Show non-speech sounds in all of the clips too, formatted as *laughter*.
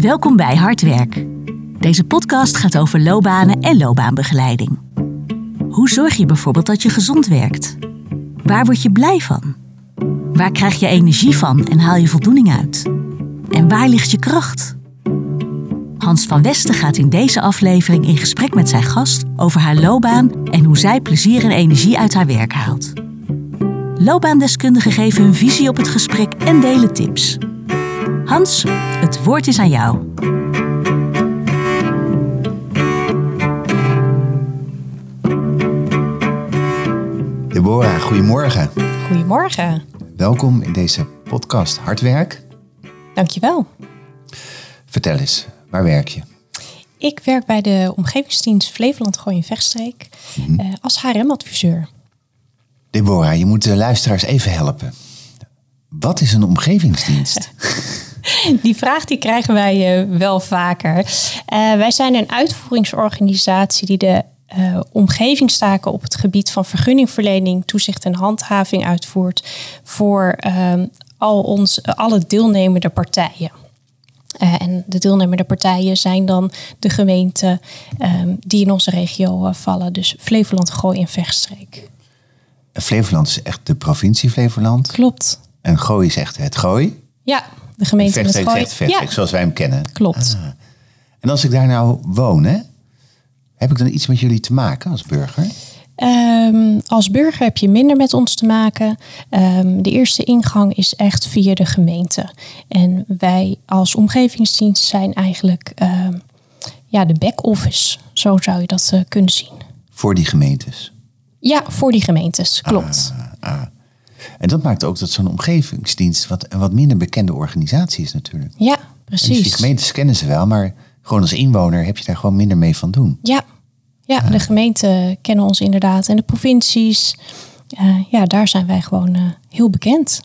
Welkom bij Hardwerk. Deze podcast gaat over loopbanen en loopbaanbegeleiding. Hoe zorg je bijvoorbeeld dat je gezond werkt? Waar word je blij van? Waar krijg je energie van en haal je voldoening uit? En waar ligt je kracht? Hans van Westen gaat in deze aflevering in gesprek met zijn gast over haar loopbaan en hoe zij plezier en energie uit haar werk haalt. Loopbaandeskundigen geven hun visie op het gesprek en delen tips. Hans, het woord is aan jou. Deborah, goedemorgen. Goedemorgen. Welkom in deze podcast Hardwerk. Dankjewel. Vertel eens, waar werk je? Ik werk bij de Omgevingsdienst Flevoland Gooi Vechtstreek Mhm. eh, als HRM-adviseur. Deborah, je moet de luisteraars even helpen. Wat is een omgevingsdienst? *laughs* *laughs* Die vraag die krijgen wij eh, wel vaker. Eh, wij zijn een uitvoeringsorganisatie die de eh, omgevingstaken op het gebied van vergunningverlening, toezicht en handhaving uitvoert voor ehm, al ons, alle deelnemende partijen. En de deelnemende partijen zijn dan de gemeenten ehm, die in onze regio vallen. Dus Flevoland, Gooi en Vechtstreek. Flevoland is echt de provincie Flevoland. Klopt. En Gooi is echt het Gooi. Ja, de gemeente met Vechtstreek is Gooi. echt Vechtstreek, ja, zoals wij hem kennen. klopt. En als ik daar nou woon, hè, heb ik dan iets met jullie te maken als burger? Ehm, als burger heb je minder met ons te maken. Ehm, de eerste ingang is echt via de gemeente. En wij als omgevingsdienst zijn eigenlijk ehm, ja, de back-office. Zo zou je dat eh, kunnen zien. Voor die gemeentes. Ja, voor die gemeentes, klopt. En dat maakt ook dat zo'n omgevingsdienst wat, een wat minder bekende organisatie is natuurlijk. Ja, En dus precies. die gemeentes kennen ze wel, maar gewoon als inwoner heb je daar gewoon minder mee van doen. Ja, ja de gemeenten kennen ons inderdaad. En de provincies, eh, ja, daar zijn wij gewoon eh, heel bekend.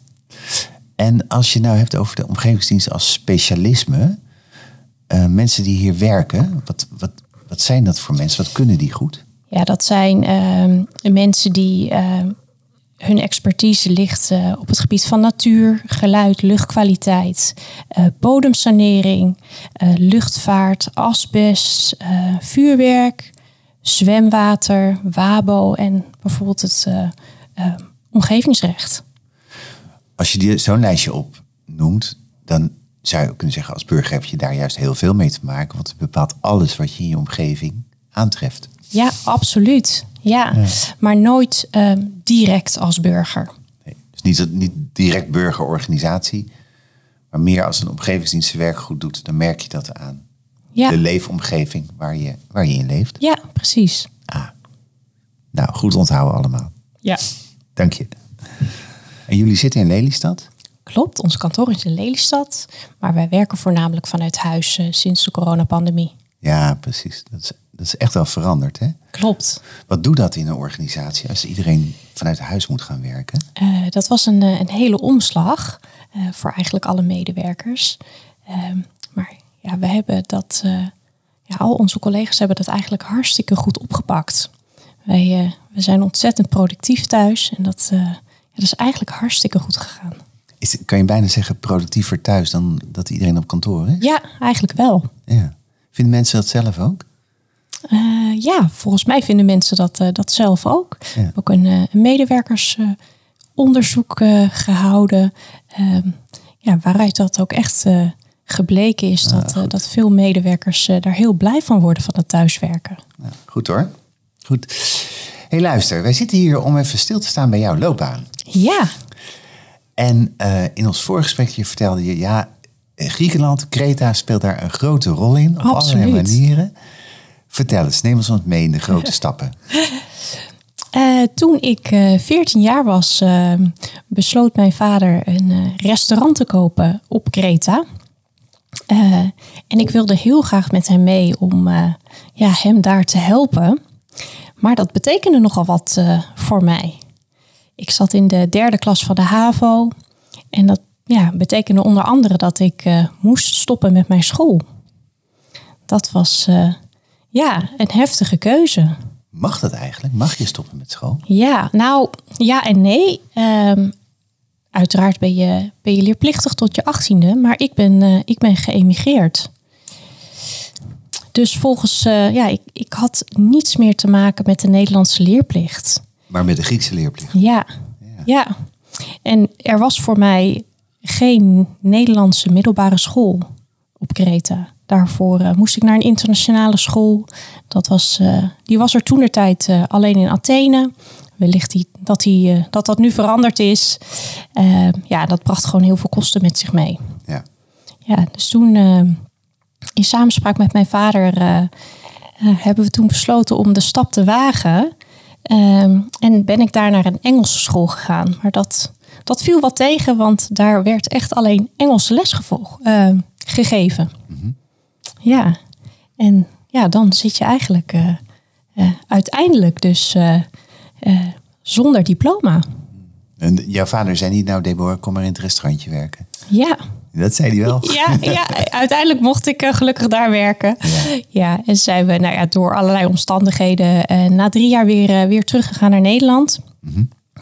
En als je nou hebt over de omgevingsdienst als specialisme, eh, mensen die hier werken, wat, wat, wat zijn dat voor mensen? Wat kunnen die goed? Ja, dat zijn ehm, mensen die ehm, hun expertise ligt eh, op het gebied van natuur, geluid, luchtkwaliteit, eh, bodemsanering, eh, luchtvaart, asbest, vuurwerk, zwemwater, WABO en bijvoorbeeld het omgevingsrecht. Als je die- zo'n lijstje opnoemt, dan zou je kunnen zeggen als burger heb je daar juist heel veel mee te maken, want het bepaalt alles wat je in je omgeving aantreft. Ja, absoluut. Ja, maar nooit ehm, direct als burger. Nee, dus niet, niet direct burgerorganisatie, maar meer als een omgevingsdienst zijn werk goed doet, dan merk je dat aan Ja, de leefomgeving waar je, waar je in leeft. ja precies. Nou, goed onthouden allemaal. Ja. Dank je. En jullie zitten in Lelystad? Klopt, ons kantoor is in Lelystad, maar wij werken voornamelijk vanuit huis eh, sinds de coronapandemie. Ja, precies. Dat is, dat is echt wel veranderd, hè? Klopt. Wat doet dat in een organisatie als iedereen vanuit huis moet gaan werken? Eh, dat was een, eh, een hele omslag eh, voor eigenlijk alle medewerkers. Ehm, maar ja, we hebben dat, ja, al onze collega's hebben dat eigenlijk hartstikke goed opgepakt. Wij we zijn ontzettend productief thuis en dat, ja, dat is eigenlijk hartstikke goed gegaan. Is, kan je bijna zeggen productiever thuis dan dat iedereen op kantoor is? Ja, eigenlijk wel. Ja. Vinden mensen dat zelf ook? Eh, ja, volgens mij vinden mensen dat, eh, dat zelf ook. We hebben ook een, eh, een medewerkersonderzoek eh, gehouden. Ehm, ja, waaruit dat ook echt gebleken is dat, eh, dat veel medewerkers daar heel blij van worden van het thuiswerken. Ja, goed hoor. Goed. hey, luister. Wij zitten hier om even stil te staan bij jouw loopbaan. Ja, En in ons voorgesprekje vertelde je... ja, Griekenland, Kreta speelt daar een grote rol in. Op allerlei manieren. Vertel eens, neem ons ons mee in de grote *laughs* stappen. Eh, toen ik eh 14 jaar was, eh, besloot mijn vader een restaurant te kopen op Kreta. En ik wilde heel graag met hem mee om ja, hem daar te helpen. Maar dat betekende nogal wat voor mij. Ik zat in de derde klas van de HAVO. En dat ja, betekende onder andere dat ik moest stoppen met mijn school. Dat was ja, een heftige keuze. Mag dat eigenlijk? Mag je stoppen met school? Ja, nou ja en nee. Ehm, uiteraard ben je, ben je leerplichtig tot je achttiende, maar ik ben, eh, ik ben geëmigreerd. Dus volgens, eh, ja, ik, ik had niets meer te maken met de Nederlandse leerplicht. Maar met de Griekse leerplicht. Ja, ja. En er was voor mij geen Nederlandse middelbare school op Kreta. Daarvoor eh, moest ik naar een internationale school. Dat was, eh, die was er toen de tijd eh, alleen in Athene. Wellicht die, dat, die, dat dat nu veranderd is. Eh, ja, dat bracht gewoon heel veel kosten met zich mee. Ja. Ja, dus toen in samenspraak met mijn vader hebben we toen besloten om de stap te wagen. Ehm, en ben ik daar naar een Engelse school gegaan. Maar dat, dat viel wat tegen, want daar werd echt alleen Engelse les gevolg, eh, gegeven. Ja, en ja, dan zit je eigenlijk eh, eh, uiteindelijk dus eh, zonder diploma. En jouw vader zei niet, nou Deborah, kom maar in het restaurantje werken. Ja, Dat zei hij wel. *laughs* ja, ja uiteindelijk mocht ik gelukkig daar werken. Ja. Ja, en zijn we nou ja, door allerlei omstandigheden na drie jaar weer, weer teruggegaan naar Nederland.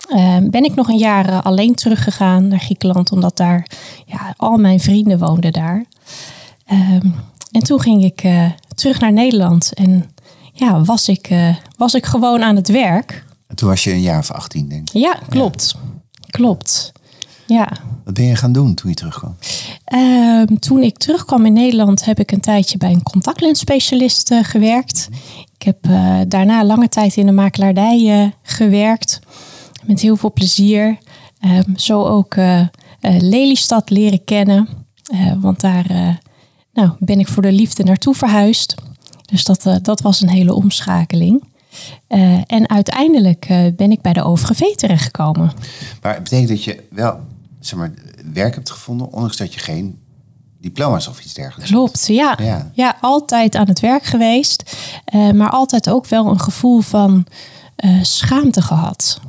Eh, ben ik nog een jaar alleen teruggegaan naar Griekenland, omdat daar ja, al mijn vrienden woonden daar. Ehm, en toen ging ik eh, terug naar Nederland en ja, was ik, eh, was ik gewoon aan het werk. En toen was je een jaar of 18, denk ik. Ja, klopt. Klopt. Ja. Wat ben je gaan doen toen je terugkwam? Ehm, toen ik terugkwam in Nederland heb ik een tijdje bij een contactlensspecialist eh, gewerkt. Ik heb daarna lange tijd in de makelaardij gewerkt. Met heel veel plezier. Ehm, zo ook Lelystad leren kennen. Want daar nou, ben ik voor de liefde naartoe verhuisd. Dus dat, eh, dat was een hele omschakeling. Eh, en uiteindelijk eh, ben ik bij de OVGV terechtgekomen. Maar het betekent dat je wel zeg maar, werk hebt gevonden, ondanks dat je geen diploma's of iets dergelijks hebt. Klopt, ja. Ja. ja. altijd aan het werk geweest. maar altijd ook wel een gevoel van schaamte gehad.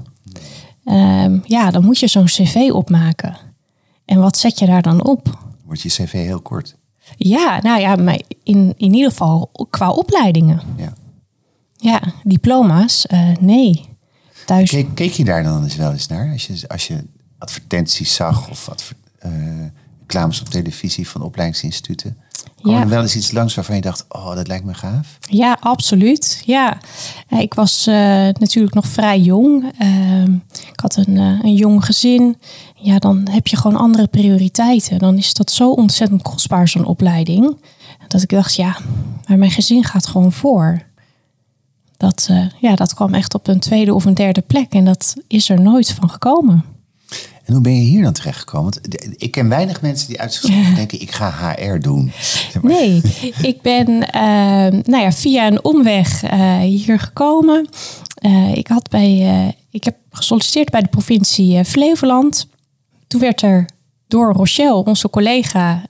Ehm, ja, dan moet je zo'n cv opmaken. En wat zet je daar dan op? Wordt je cv heel kort. Ja, nou ja, maar in, in ieder geval qua opleidingen. Ja. Ja, diploma's, eh, nee. Thuis. Keek, keek je daar dan eens wel eens naar? Als je, als je advertenties zag of adver, eh, reclames op televisie van opleidingsinstituten. Kwam Ja. er wel eens iets langs waarvan je dacht, oh, dat lijkt me gaaf? Ja, absoluut. Ja, ik was eh, natuurlijk nog vrij jong. Ehm, ik had een, eh, een jong gezin. Ja, dan heb je gewoon andere prioriteiten. Dan is dat zo ontzettend kostbaar, zo'n opleiding. Dat ik dacht, ja, maar mijn gezin gaat gewoon voor. Dat, eh, ja, dat kwam echt op een tweede of een derde plek. En dat is er nooit van gekomen. En hoe ben je hier dan terechtgekomen? Want ik ken weinig mensen die uit zichzelf *laughs* denken, ik ga HR doen. Zeg maar. Nee, *laughs* ik ben eh, nou ja, via een omweg eh, hier gekomen. Eh, ik, had bij, eh, ik heb gesolliciteerd bij de provincie Flevoland. Toen werd er door Rochelle, onze collega,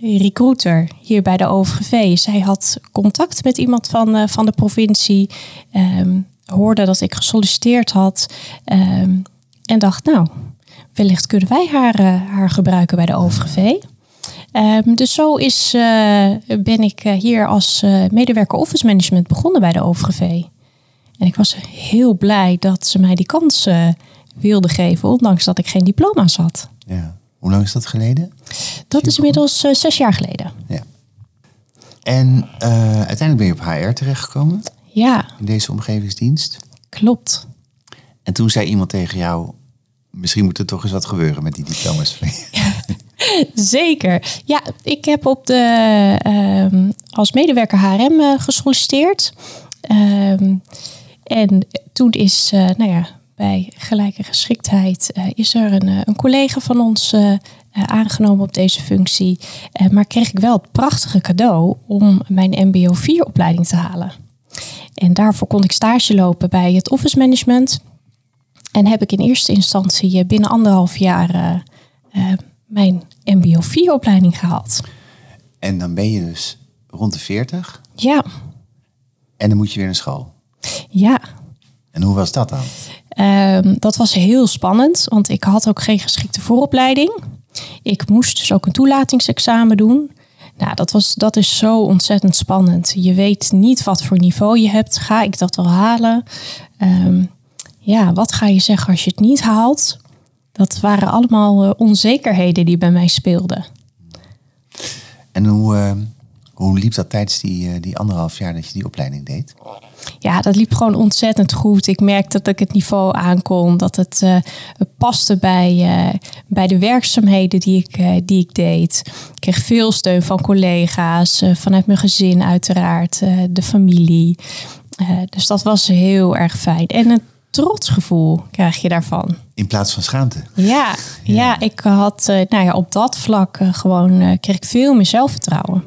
recruiter hier bij de OVGV. Zij had contact met iemand van, van de provincie. ehm, hoorde dat ik gesolliciteerd had. ehm, en dacht, nou, wellicht kunnen wij haar, eh, haar gebruiken bij de OVGV. Ehm, dus zo is, eh, ben ik eh, hier als medewerker office management begonnen bij de OVGV. En ik was heel blij dat ze mij die kans wilde geven, ondanks dat ik geen diploma's had. Ja. Hoe lang is dat geleden? Dat is inmiddels zes jaar geleden. Ja. En uiteindelijk ben je op HR terechtgekomen Ja, in deze omgevingsdienst. klopt. En toen zei iemand tegen jou, misschien moet er toch eens wat gebeuren met die diploma's. *laughs* Zeker. Ja, ik heb op de, ehm, als medewerker HRM eh, gesolliciteerd. Ehm, en toen is, eh, nou ja, bij gelijke geschiktheid eh, is er een, eh, een collega van ons eh, eh, aangenomen op deze functie. Eh, maar kreeg ik wel het prachtige cadeau om mijn MBO 4 opleiding te halen. En daarvoor kon ik stage lopen bij het office management. En heb ik in eerste instantie eh, binnen anderhalf jaar eh, eh, mijn MBO 4 opleiding gehaald. En dan ben je dus rond de 40 Ja, en dan moet je weer naar school. ja. En hoe was dat dan? Ehm, dat was heel spannend, want ik had ook geen geschikte vooropleiding. Ik moest dus ook een toelatingsexamen doen. Nou, dat, was, dat is zo ontzettend spannend. Je weet niet wat voor niveau je hebt. Ga ik dat wel halen? Ehm, ja, wat ga je zeggen als je het niet haalt? Dat waren allemaal eh, onzekerheden die bij mij speelden. En hoe, eh, Hoe liep dat tijdens die, eh, die anderhalf jaar dat je die opleiding deed? Ja, dat liep gewoon ontzettend goed. Ik merkte dat ik het niveau aankon, dat het, uh, het paste bij, uh, bij de werkzaamheden die ik, uh, die ik deed. Ik kreeg veel steun van collega's, vanuit mijn gezin uiteraard, de familie. dus dat was heel erg fijn. En een trotsgevoel krijg je daarvan. In plaats van schaamte. Ja, ja. ja ik had nou ja, op dat vlak gewoon kreeg ik veel meer zelfvertrouwen.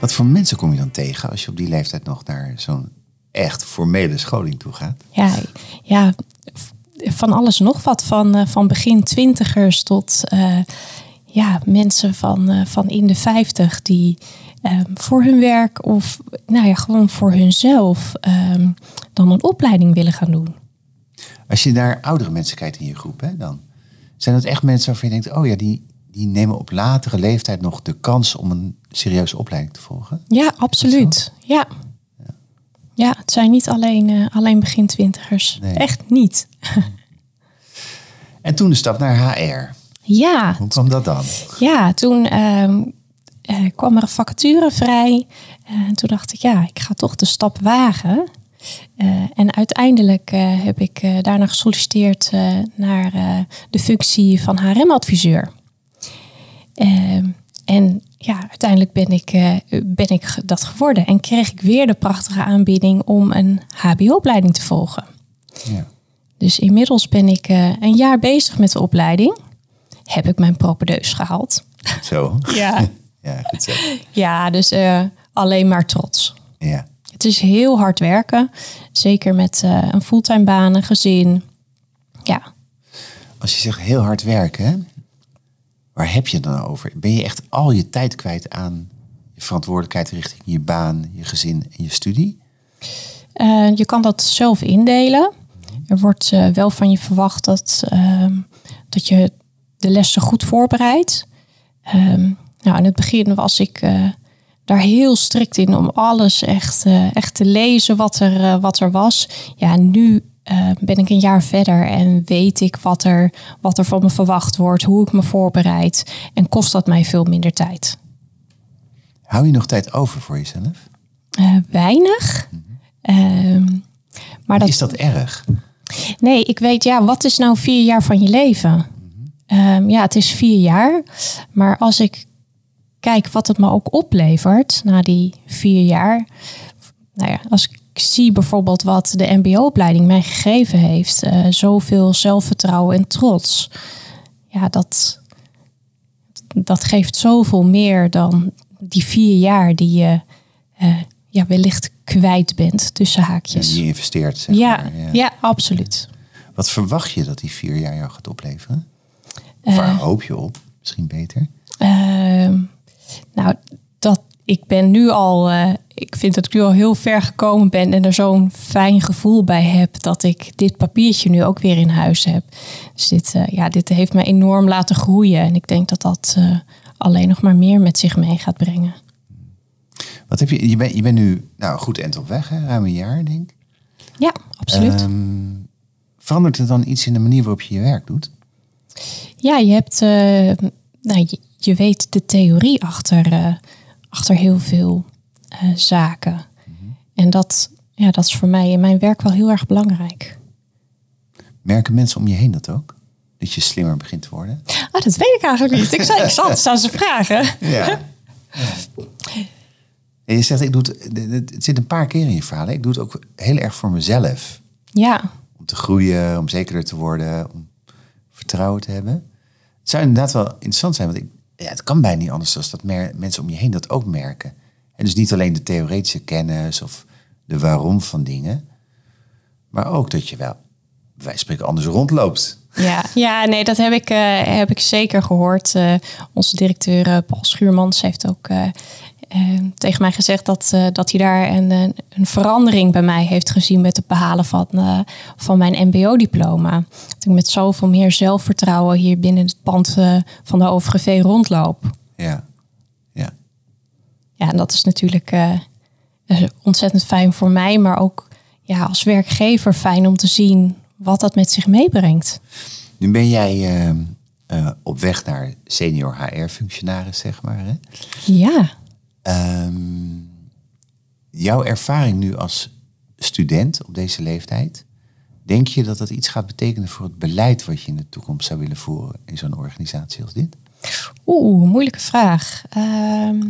Wat voor mensen kom je dan tegen als je op die leeftijd nog naar zo'n echt formele scholing toe gaat? Ja, ja van alles nog wat. Van, van begin twintigers tot uh, ja, mensen van, uh, van in de vijftig die ehm, voor hun werk of nou ja, gewoon voor hunzelf um, dan een opleiding willen gaan doen. Als je naar oudere mensen kijkt in je groep, hè, dan zijn dat echt mensen waarvan je denkt, oh ja, die, die nemen op latere leeftijd nog de kans om een serieuze opleiding te volgen? Ja, absoluut. Ja. ja. het zijn niet alleen, uh, alleen begin twintigers. Nee. Echt niet. en toen de stap naar HR. Ja. Hoe kwam dat dan? Ja, toen uh, uh, kwam er een vacature vrij. en toen dacht ik, ja, ik ga toch de stap wagen. en uiteindelijk heb ik daarna gesolliciteerd naar de functie van HRM-adviseur. Ehm, en ja, uiteindelijk ben ik, uh, ben ik dat geworden. En kreeg ik weer de prachtige aanbieding om een HBO-opleiding te volgen. Ja. Dus inmiddels ben ik uh, een jaar bezig met de opleiding. Heb ik mijn propedeus gehaald. Zo. ja. *laughs* ja, goed zo. Ja, dus uh, alleen maar trots. Ja. Het is heel hard werken. Zeker met een fulltime baan, een gezin. Ja. Als je zegt heel hard werken, Waar heb je het dan over? Ben je echt al je tijd kwijt aan je verantwoordelijkheid richting je baan, je gezin en je studie? Uh, je kan dat zelf indelen. Er wordt uh, wel van je verwacht dat, uh, dat je de lessen goed voorbereidt. Um, nou, in het begin was ik uh, daar heel strikt in om alles echt, echt te lezen wat er, wat er was. Ja, nu ben ik een jaar verder en weet ik wat er, wat er van me verwacht wordt, hoe ik me voorbereid en kost dat mij veel minder tijd. Hou je nog tijd over voor jezelf? Weinig. Mm maar dat, is dat erg? Nee, ik weet, ja, wat is nou vier jaar van je leven? Mm ja, het is vier jaar. Maar als ik kijk wat het me ook oplevert na die vier jaar. Nou ja, als ik zie bijvoorbeeld wat de MBO-opleiding mij gegeven heeft, uh, zoveel zelfvertrouwen en trots. Ja, dat, dat geeft zoveel meer dan die vier jaar die je uh, ja, wellicht kwijt bent tussen haakjes. Die investeert, zeg ja, maar. Ja. ja, absoluut. Wat verwacht je dat die vier jaar jou gaat opleveren? Of waar uh, hoop je op? Misschien beter? Ehm, nou, dat ik ben nu al, uh, ik vind dat ik nu al heel ver gekomen ben en er zo'n fijn gevoel bij heb dat ik dit papiertje nu ook weer in huis heb. Dus dit, uh, ja, dit heeft me enorm laten groeien en ik denk dat dat uh, alleen nog maar meer met zich mee gaat brengen. Wat heb je, je bent je bent nu nou, goed eind op weg, hè? ruim een jaar denk ik. Ja, absoluut. Um, verandert het dan iets in de manier waarop je je werk doet? Ja, je hebt, nou, je, je, weet de theorie achter achter heel veel uh, zaken. Mm -hmm. En dat, ja, dat is voor mij in mijn werk wel heel erg belangrijk. Merken mensen om je heen dat ook? Dat je slimmer begint te worden? Ah, dat weet ik eigenlijk niet. Ik, zei, ik zat, zou ze vragen. Ja. *laughs* En je zegt, ik doe het, het zit een paar keer in je verhaal. Ik doe het ook heel erg voor mezelf. Ja. Om te groeien, om zekerder te worden, om vertrouwen te hebben. Het zou inderdaad wel interessant zijn, want ik, ja, het kan bijna niet anders dan dat mensen om je heen dat ook merken. En dus niet alleen de theoretische kennis of de waarom van dingen, maar ook dat je wel, wij spreken, anders rondloopt. Ja, ja nee, dat heb ik, uh, heb ik zeker gehoord. Uh, onze directeur uh, Paul Schuurmans heeft ook tegen mij gezegd dat, dat hij daar een, een verandering bij mij heeft gezien met het behalen van, van mijn MBO-diploma. Dat ik met zoveel meer zelfvertrouwen hier binnen het pand van de OVG rondloop. Ja, ja. Ja, en dat is natuurlijk ontzettend fijn voor mij, maar ook ja, als werkgever fijn om te zien wat dat met zich meebrengt. Nu ben jij uh, op weg naar senior HR-functionaris, zeg maar. Hè? Ja. Ehm, jouw ervaring nu als student op deze leeftijd, denk je dat dat iets gaat betekenen voor het beleid wat je in de toekomst zou willen voeren in zo'n organisatie als dit? Oeh, moeilijke vraag. Ehm,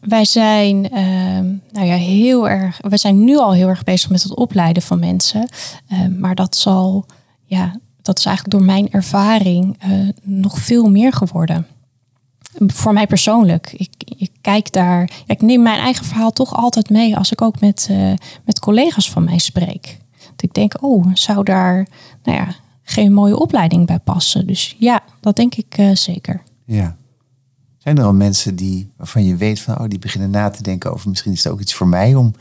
wij zijn, ehm, nou ja, heel erg. We zijn nu al heel erg bezig met het opleiden van mensen. Maar dat zal, ja, dat is eigenlijk door mijn ervaring eh, nog veel meer geworden. Voor mij persoonlijk. Ik, ik kijk daar. ik neem mijn eigen verhaal toch altijd mee als ik ook met, eh, met collega's van mij spreek. Dat ik denk, oh, zou daar nou ja, geen mooie opleiding bij passen? Dus ja, dat denk ik eh, zeker. Ja. Zijn er al mensen die, waarvan je weet van, oh, die beginnen na te denken over misschien is het ook iets voor mij om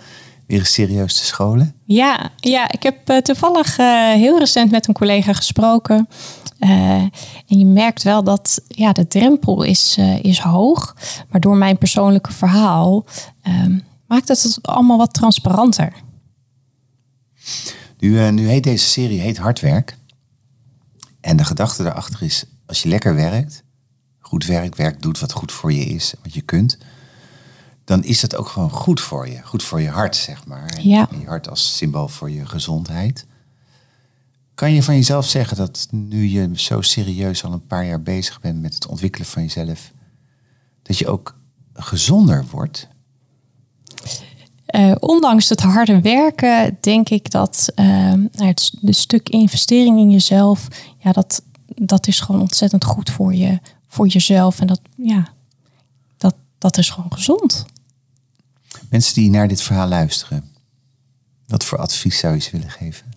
weer serieus te scholen? Ja, ja ik heb eh, toevallig heel recent met een collega gesproken. Eh, en je merkt wel dat ja, de drempel is, eh, is hoog. Maar door mijn persoonlijke verhaal ehm, maakt het het allemaal wat transparanter. Nu, eh, nu heet deze serie heet Hard Werk. En de gedachte daarachter is, als je lekker werkt, goed werk, werk doet wat goed voor je is, wat je kunt, dan is dat ook gewoon goed voor je. Goed voor je hart, zeg maar. Ja. Je hart als symbool voor je gezondheid. Kan je van jezelf zeggen dat nu je zo serieus al een paar jaar bezig bent met het ontwikkelen van jezelf, dat je ook gezonder wordt? Eh, ondanks het harde werken, denk ik dat eh, nou, het de stuk investering in jezelf, ja, dat, dat is gewoon ontzettend goed voor, je, voor jezelf. En dat, ja, dat, dat is gewoon gezond. Mensen die naar dit verhaal luisteren, wat voor advies zou je ze willen geven?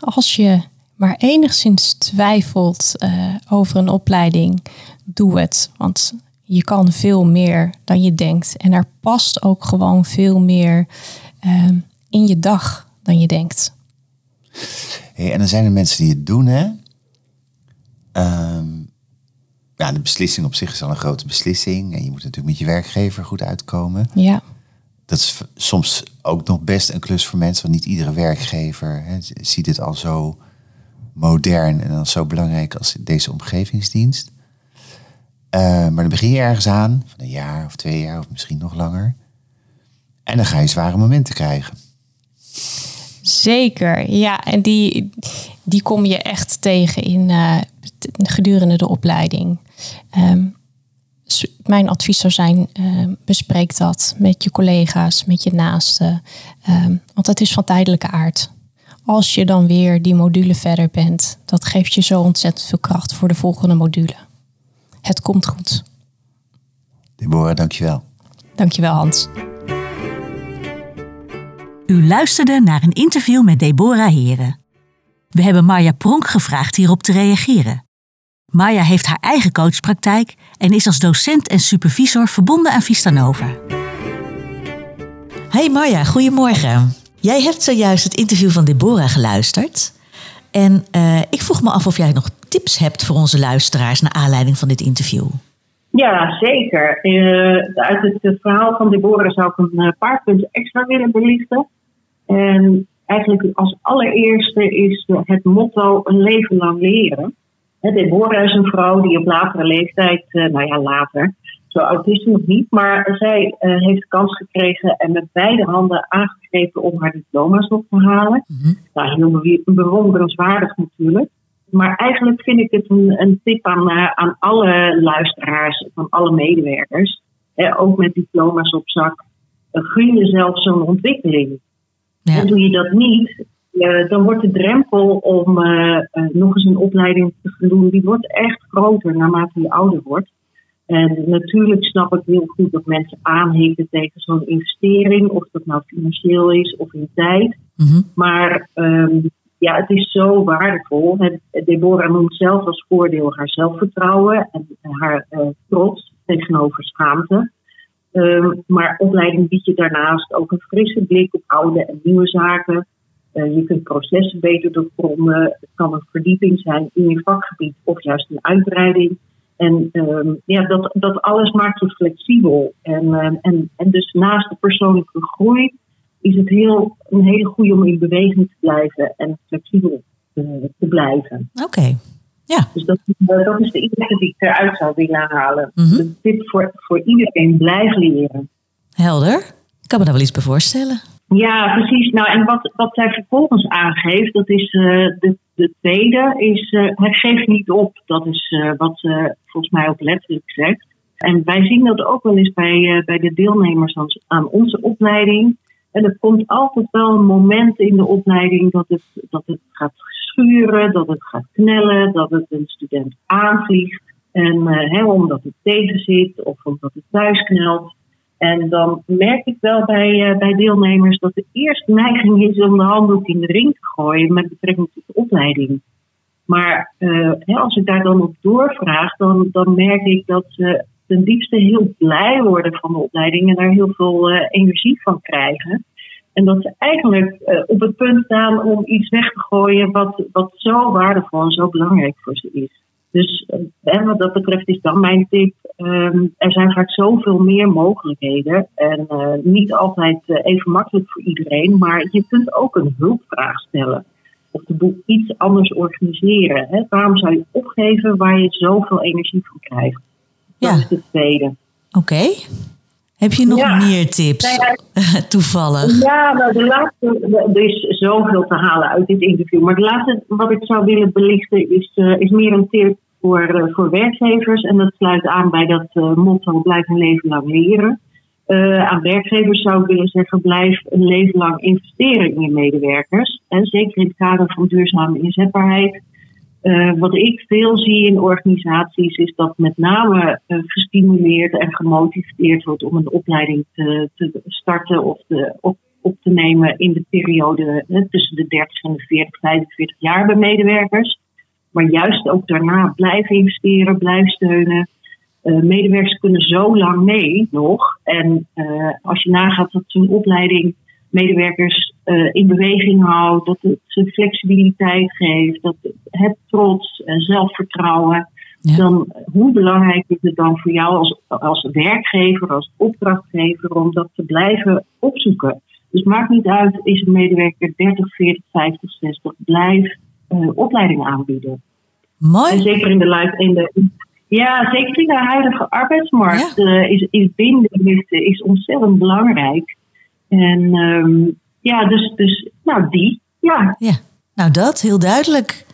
Als je maar enigszins twijfelt eh, over een opleiding, doe het. Want je kan veel meer dan je denkt. En er past ook gewoon veel meer eh, in je dag dan je denkt. Hey, en dan zijn er mensen die het doen, hè? Ehm, ja, de beslissing op zich is al een grote beslissing. En je moet natuurlijk met je werkgever goed uitkomen. Ja, Dat is soms ook nog best een klus voor mensen. Want niet iedere werkgever hè, ziet het al zo modern en al zo belangrijk als deze omgevingsdienst. Eh, maar dan begin je ergens aan, van een jaar of twee jaar of misschien nog langer. En dan ga je zware momenten krijgen. zeker. Ja, en die, die kom je echt tegen in, eh, gedurende de opleiding. Ehm, mijn advies zou zijn, ehm, bespreek dat met je collega's, met je naasten. Ehm, want het is van tijdelijke aard. Als je dan weer die module verder bent, dat geeft je zo ontzettend veel kracht voor de volgende module. Het komt goed. Deborah, dankjewel. Dankjewel Hans. U luisterde naar een interview met Deborah Heren. We hebben Marja Pronk gevraagd hierop te reageren. Marja heeft haar eigen coachpraktijk en is als docent en supervisor verbonden aan Vistanova. Hey Marja, goedemorgen. Jij hebt zojuist het interview van Deborah geluisterd. En eh, ik vroeg me af of jij nog tips hebt voor onze luisteraars naar aanleiding van dit interview. Ja, zeker. Eh, uit het eh, verhaal van Deborah zou ik een paar punten extra willen belichten. En eigenlijk als allereerste is het motto een leven lang leren. Deborah is een vrouw die op latere leeftijd, nou ja, later, zo oud is ze nog niet, maar zij eh, heeft de kans gekregen en met beide handen aangegrepen om haar diploma's op te halen. Nou, heel bewonderenswaardig natuurlijk. Maar eigenlijk vind ik het een, een tip aan, eh, aan alle luisteraars, van alle medewerkers, ook met diploma's op zak. eh, gun jezelf zo'n ontwikkeling. Ja. En doe je dat niet, dan wordt de drempel om eh, nog eens een opleiding te gaan doen, die wordt echt groter naarmate je ouder wordt. En natuurlijk snap ik heel goed dat mensen aanhikken tegen zo'n investering, of dat nou financieel is of in tijd. Mhm. Maar ehm, ja, het is zo waardevol. Deborah noemt zelf als voordeel haar zelfvertrouwen en haar eh, trots tegenover schaamte. Ehm, maar opleiding biedt je daarnaast ook een frisse blik op oude en nieuwe zaken. Eh, je kunt processen beter doorgronden. Het kan een verdieping zijn in je vakgebied of juist een uitbreiding. En ehm, ja, dat, dat alles maakt je flexibel. En, ehm, en, en dus naast de persoonlijke groei is het heel, een hele goede om in beweging te blijven en flexibel te blijven. Oké. Ja. Dus dat, eh, dat is de eerste die ik eruit zou willen halen. Mhm. De tip voor, voor iedereen, blijf leren. Helder. Ik kan me daar wel iets bij voorstellen. Ja, precies. Nou, en wat, wat zij vervolgens aangeeft, dat is eh, de, de tweede, is eh het geeft niet op. Dat is eh, wat ze volgens mij ook letterlijk zegt. En wij zien dat ook wel eens bij, eh, bij de deelnemers aan, onze opleiding. En er komt altijd wel een moment in de opleiding dat het, dat het gaat schuren, dat het gaat knellen, dat het een student aanvliegt. En eh, hè, omdat het tegen zit of omdat het thuis knelt. En dan merk ik wel bij, eh, bij deelnemers dat de eerste neiging is om de handdoek in de ring te gooien met betrekking tot de opleiding. Maar eh, hè, als ik daar dan op doorvraag, dan, dan merk ik dat ze ten diepste heel blij worden van de opleiding en daar heel veel eh, energie van krijgen. En dat ze eigenlijk op het punt staan om iets weg te gooien wat, wat zo waardevol en zo belangrijk voor ze is. Dus eh, en wat dat betreft is dan mijn tip. ehm, er zijn vaak zoveel meer mogelijkheden. En eh, niet altijd eh, even makkelijk voor iedereen. Maar je kunt ook een hulpvraag stellen. Of de boel iets anders organiseren. Hè? Waarom zou je opgeven waar je zoveel energie van krijgt? Dat Ja. is de tweede. Oké. Heb je nog Ja. meer tips? Nou *laughs* Toevallig. Ja, nou, de laatste, er is zoveel te halen uit dit interview. Maar de laatste wat ik zou willen belichten is, eh, is meer een tip voor, eh, voor werkgevers. En dat sluit aan bij dat eh, motto blijf een leven lang leren. Aan werkgevers zou ik willen zeggen, blijf een leven lang investeren in je medewerkers. En zeker in het kader van duurzame inzetbaarheid. Eh, wat ik veel zie in organisaties is dat met name eh, gestimuleerd en gemotiveerd wordt om een opleiding te, te starten of op, op te nemen in de periode eh, tussen de 30 en de 40, 45 jaar bij medewerkers. Maar juist ook daarna blijven investeren, blijven steunen. Medewerkers kunnen zo lang mee nog. En als je nagaat dat zo'n opleiding medewerkers eh, in beweging houdt, dat het ze flexibiliteit geeft, dat het, het trots en zelfvertrouwen. Ja. Dan hoe belangrijk is het dan voor jou als, als werkgever, als opdrachtgever, om dat te blijven opzoeken? Dus maakt niet uit, is een medewerker 30, 40, 50, 60, blijf eh, opleiding aanbieden. En Mooi. zeker in de, luid- in de ja, zeker in de huidige arbeidsmarkt eh, is, is binden is, is ontzettend belangrijk. En ehm, ja, dus, dus nou die, ja. Ja, nou dat, heel duidelijk.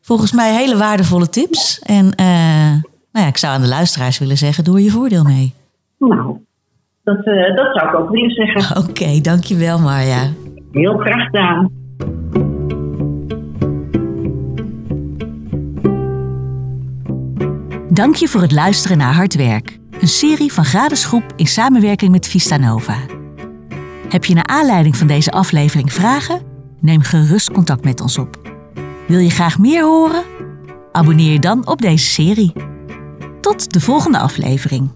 Volgens mij hele waardevolle tips. En eh, nou ja, ik zou aan de luisteraars willen zeggen, doe er je voordeel mee. Nou, dat, eh, dat zou ik ook willen zeggen. *laughs* Oké, dankjewel Marja. Heel graag gedaan. Dank je voor het luisteren naar Hard Werk. Een serie van Gradesgroep in samenwerking met Vista Nova. Heb je naar aanleiding van deze aflevering vragen? Neem gerust contact met ons op. Wil je graag meer horen? Abonneer je dan op deze serie. Tot de volgende aflevering.